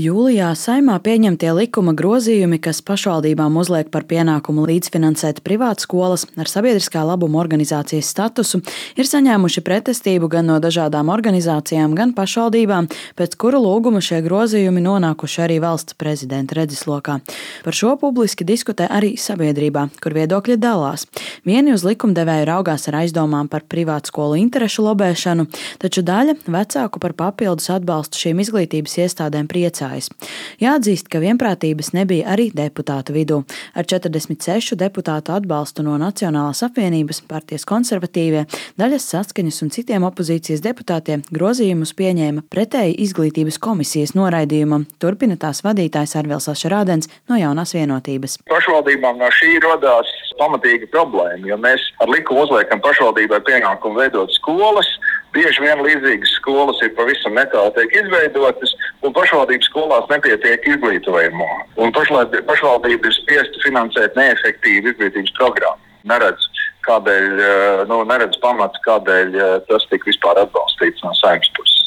Jūlijā saimā pieņemtie likuma grozījumi, kas pašvaldībām uzliek par pienākumu līdzfinansēt privātskolas ar sabiedriskā labuma organizācijas statusu, ir saņēmuši pretestību gan no dažādām organizācijām, gan pašvaldībām, pēc kuru lūguma šie grozījumi nonākuši arī valsts prezidenta redzeslokā. Par šo publiski diskutē arī sabiedrībā, kur viedokļi dalās. Vieni uz likumdevēju raugās ar aizdomām par privātskolu interešu lobēšanu, taču daļa vecāku par papildus atbalstu šīm izglītības iestādēm priecājas priecājas. Jāatzīst, ka vienprātības nebija arī deputātu vidū. Ar 46 deputātu atbalstu no Nacionālās apvienības, partijas konservatīvie, daļas saskaņas un citiem opozīcijas deputātiem grozījumus pieņēma pretēji izglītības komisijas noraidījumam, turpina tās vadītājs Arvils Šarādens no jaunās vienotības. Pašvaldībām no šī radās pamatīga problēma, jo mēs ar likumu uzliekam pašvaldībai pienākumu veidot skolas. Bieži vien līdzīgas skolas ir pavisam netālu tiek izveidotas, un pašvaldības skolās nepietiek izglītojumu. Pašvaldība ir spiesta finansēt neefektīvu izglītības programmu. Neredz, kādēļ, eh, nu, neredz pamats, kādēļ eh, tas tika vispār atbalstīts no saimnes puses.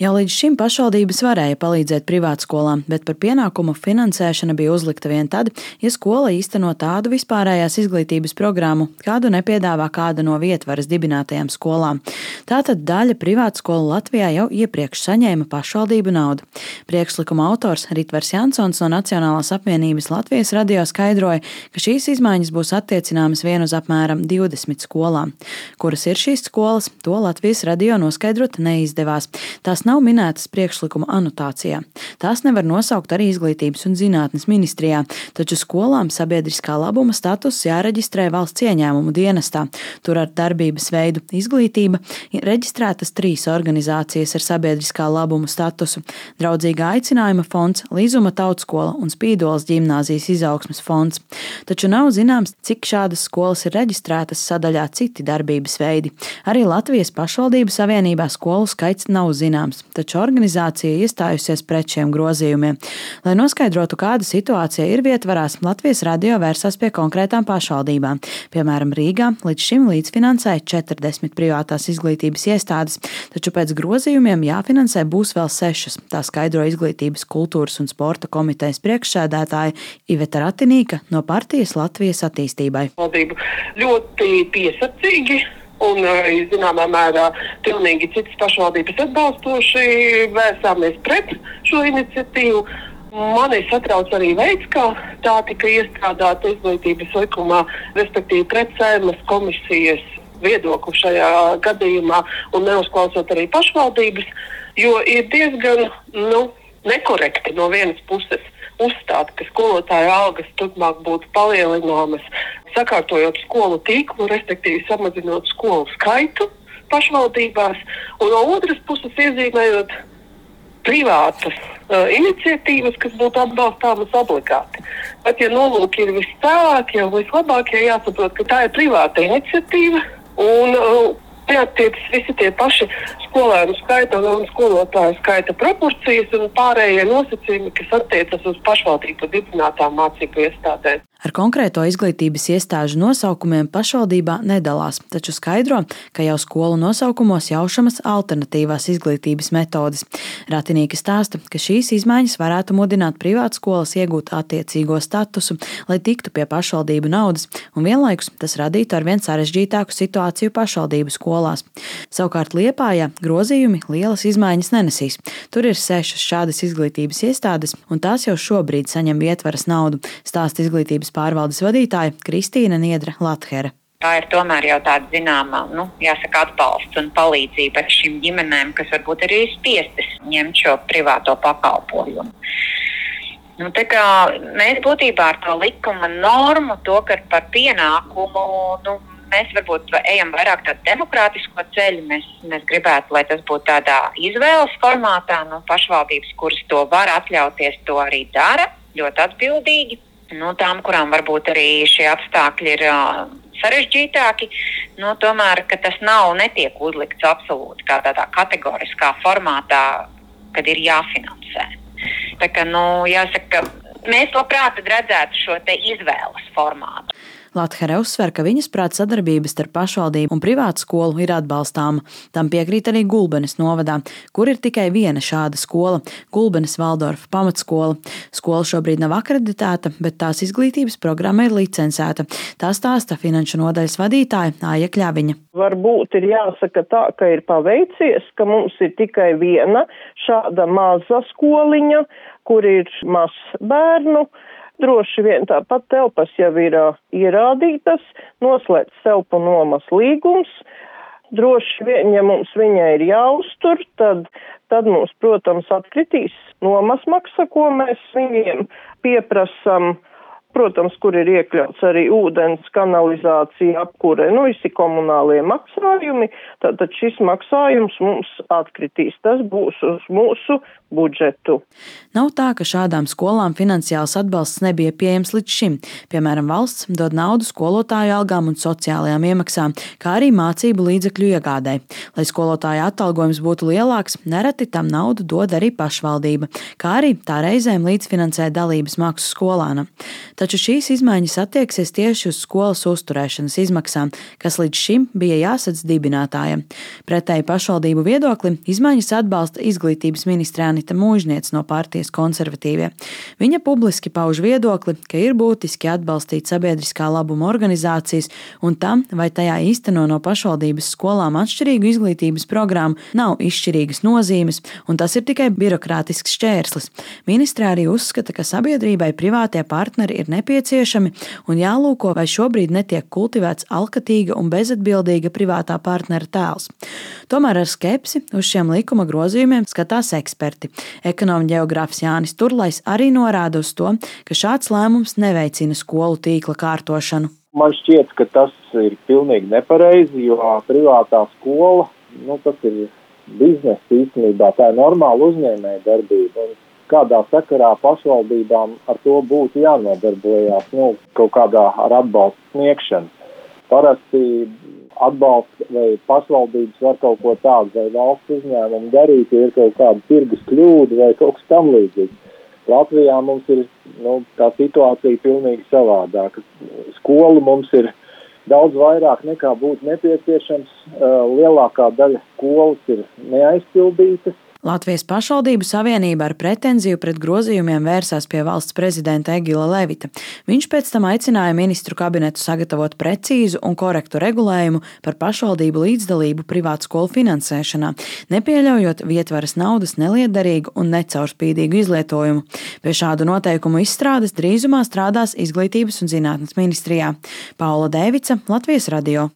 Jau līdz šim pašvaldības varēja palīdzēt privātskolām, bet par pienākumu finansēšana bija uzlikta vien tad, ja skola īsteno tādu vispārējās izglītības programmu, kādu nepiedāvā kāda no vietvaras dibinātajām skolām. Tātad daļa privātskolu Latvijā jau iepriekš saņēma pašvaldību naudu. Priekšlikuma autors Ritvers Jansons no Nacionālās apvienības Latvijas radio skaidroja, ka šīs izmaiņas būs attiecināmas vien uz apmēram 20 skolām. Kuras ir šīs skolas, to Latvijas radio noskaidrot neizdevās. Tās nav minētas priekšlikuma anotācijā. Tās nevar nosaukt arī Izglītības un zinātnes ministrijā, taču skolām sabiedriskā labuma status jāreģistrē valsts ieņēmumu dienestā. Tur ar darbības veidu izglītība ir reģistrētas trīs organizācijas ar sabiedriskā labuma statusu - Draudzīgā aicinājuma fonds, Līzuma tautskola un Spīdols ģimnāzijas izaugsmas fonds. Taču nav zināms, cik šādas skolas ir reģistrētas sadaļā citi darbības veidi. Arī Latvijas pašvaldību savienībā skolu skaits nav zināms grozījums, taču organizācija iestājusies pret šiem grozījumiem. Lai noskaidrotu, kāda situācija ir vietvarās, Latvijas radio vērsās pie konkrētām pašvaldībām. Piemēram, Rīgā līdz šim līdzfinansēja 40 privātās izglītības iestādes, taču pēc grozījumiem jāfinansē būs vēl sešas. Tā skaidro izglītības, kultūras un sporta komitejas priekšsēdētāja Iveta Ratinīka no partijas Latvijas attīstībai. Valdība ļoti piesardzīgi un, eh, zināmā mērā, pilnīgi citas pašvaldības atbalstoši vērsāmies pret šo iniciatīvu. Mani satrauc arī veids, kā tā tika iestrādāta izglītības likumā, respektīvi pret sēmas komisijas viedokli šajā gadījumā un neuzklausot arī pašvaldības, jo ir diezgan nu, nekorekti no vienas puses uzstāt, ka skolotāju algas turpmāk būtu palielināmas, sakārtojot skolu tīklu, respektīvi samazinot skolu skaitu pašvaldībās, un no otras puses iezīmējot privātas uh, iniciatīvas, kas būtu atbalstāmas obligāti. Bet, ja nolūki ir vistālākie un vislabākie, jāsaprot, ka tā ir privāta iniciatīva. Un, uh, neatiecas visi tie paši skolēnu skaita un skolotāju skaita proporcijas un pārējie nosacījumi, kas attiecas uz pašvaldību dibinātām mācību iestādēm. Ar konkrēto izglītības iestāžu nosaukumiem pašvaldībā nedalās, taču skaidro, ka jau skolu nosaukumos jaušamas alternatīvās izglītības metodes. Ratinīka stāsta, ka šīs izmaiņas varētu mudināt privātskolas iegūt attiecīgo statusu, lai tiktu pie pašvaldību naudas, un vienlaikus tas radītu arvien sarežģītāku situāciju pašvaldību skolās. Savukārt Liepājā grozījumi lielas izmaiņas nenesīs. Tur ir sešas šādas izglītības iestādes, un tās jau šobrīd saņem ietvaras naudu, stāsta izglītības pārvaldes vadītāja Kristīna Niedra Lathere. Tā ir tomēr jau tāda zināmā, nu, jāsaka, atbalsts un palīdzība šīm ģimenēm, kas varbūt arī ir spiestas ņemt šo privāto pakalpojumu. Nu, mēs būtībā ar to likuma normu, to, ka par pienākumu nu, mēs varbūt ejam vairāk tādu demokrātisko ceļu. Mēs, mēs gribētu, lai tas būtu tādā izvēles formātā. Nu, pašvaldības, kuras to var atļauties, to arī dara ļoti atbildīgi nu, tām, kurām varbūt arī šie apstākļi ir uh, sarežģītāki, nu, tomēr tas nav netiek uzlikts absolūti kā tādā kategoriskā formātā, kad ir jāfinansē. Tā kā, nu, jāsaka, mēs labprāt redzētu šo izvēles formātu. Latvija uzsver, ka viņas prāt sadarbības starp pašvaldību un privātu skolu ir atbalstāma. Tam piekrīt arī Gulbenes novadā, kur ir tikai viena šāda skola - Gulbenes Valdorfa pamatskola. Skola šobrīd nav akreditēta, bet tās izglītības programma ir licencēta. Tā stāsta finanšu nodaļas vadītājaĀja Kļaviņa. Varbūt ir jāsaka tā, ka ir paveicies, ka mums ir tikai viena šāda maza skoliņa, kur ir maz bērnu. Droši vien tāpat telpas jau ir ierādītas, noslēgts telpu nomas līgums. Droši vien, ja mums viņa ir jāuztur, tad, tad mums, protams, atkritīs nomas maksa, ko mēs viņiem pieprasam protams, kur ir iekļauts arī ūdens, kanalizācija, apkure, nu visi komunālie maksājumi, tātad šis maksājums mums atkritīs. Tas būs uz mūsu budžetu. Nav tā, ka šādām skolām finansiāls atbalsts nebija pieejams līdz šim. Piemēram, valsts dod naudu skolotāju algām un sociālajām iemaksām, kā arī mācību līdzekļu iegādē. Lai skolotāja atalgojums būtu lielāks, nereti tam naudu dod arī pašvaldība, kā arī tā reizēm līdzfinansē dalības maksu skolānam. Taču šīs izmaiņas attieksies tieši uz skolas uzturēšanas izmaksām, kas līdz šim bija jāsadz dibinātājiem. Pretēji pašvaldību viedoklim izmaiņas atbalsta izglītības ministrē Anita Mūžniec no partijas konservatīvie. Viņa publiski pauž viedokli, ka ir būtiski atbalstīt sabiedriskā labuma organizācijas un tam, vai tajā īsteno no pašvaldības skolām atšķirīgu izglītības programmu, nav izšķirīgas nozīmes, un tas ir tikai birokrātisks šķērslis. Ministrē arī uzskata, ka sabiedrībai privātie partneri ir nepieciešami un jālūko, vai šobrīd netiek kultivēts alkatīga un bezatbildīga privātā partnera tēls. Tomēr ar skepsi uz šiem likuma grozījumiem skatās eksperti. Ekonomikas geogrāfs Jānis Turlais arī norāda uz to, ka šāds lēmums neveicina skolu tīkla kārtošanu. Man šķiet, ka tas ir pilnīgi nepareizi, jo privātā skola nu, tas ir biznesa īstenībā, tā ir normāla uzņēmēja darbība. Un kādā sakarā pašvaldībām ar to būtu jānodarbojas, nu, kaut kādā ar atbalstu sniegšanu. Parasti atbalsts vai pašvaldības var kaut ko tādu vai valsts uzņēmumu darīt, ja ir kaut kāda tirgus kļūda vai kaut kas tam līdzīgs. Latvijā mums ir nu, tā situācija pilnīgi savādāka. Skolu mums ir daudz vairāk nekā būtu nepieciešams. Lielākā daļa skolas ir neaizpildītas Latvijas pašvaldību savienība ar pretenziju pret grozījumiem vērsās pie valsts prezidenta Egila Levita. Viņš pēc tam aicināja ministru kabinetu sagatavot precīzu un korektu regulējumu par pašvaldību līdzdalību privātu skolu finansēšanā, nepieļaujot vietvaras naudas neliederīgu un necaurspīdīgu izlietojumu. Pie šādu noteikumu izstrādes drīzumā strādās Izglītības un zinātnes ministrijā. Paula Dēvica, Latvijas radio.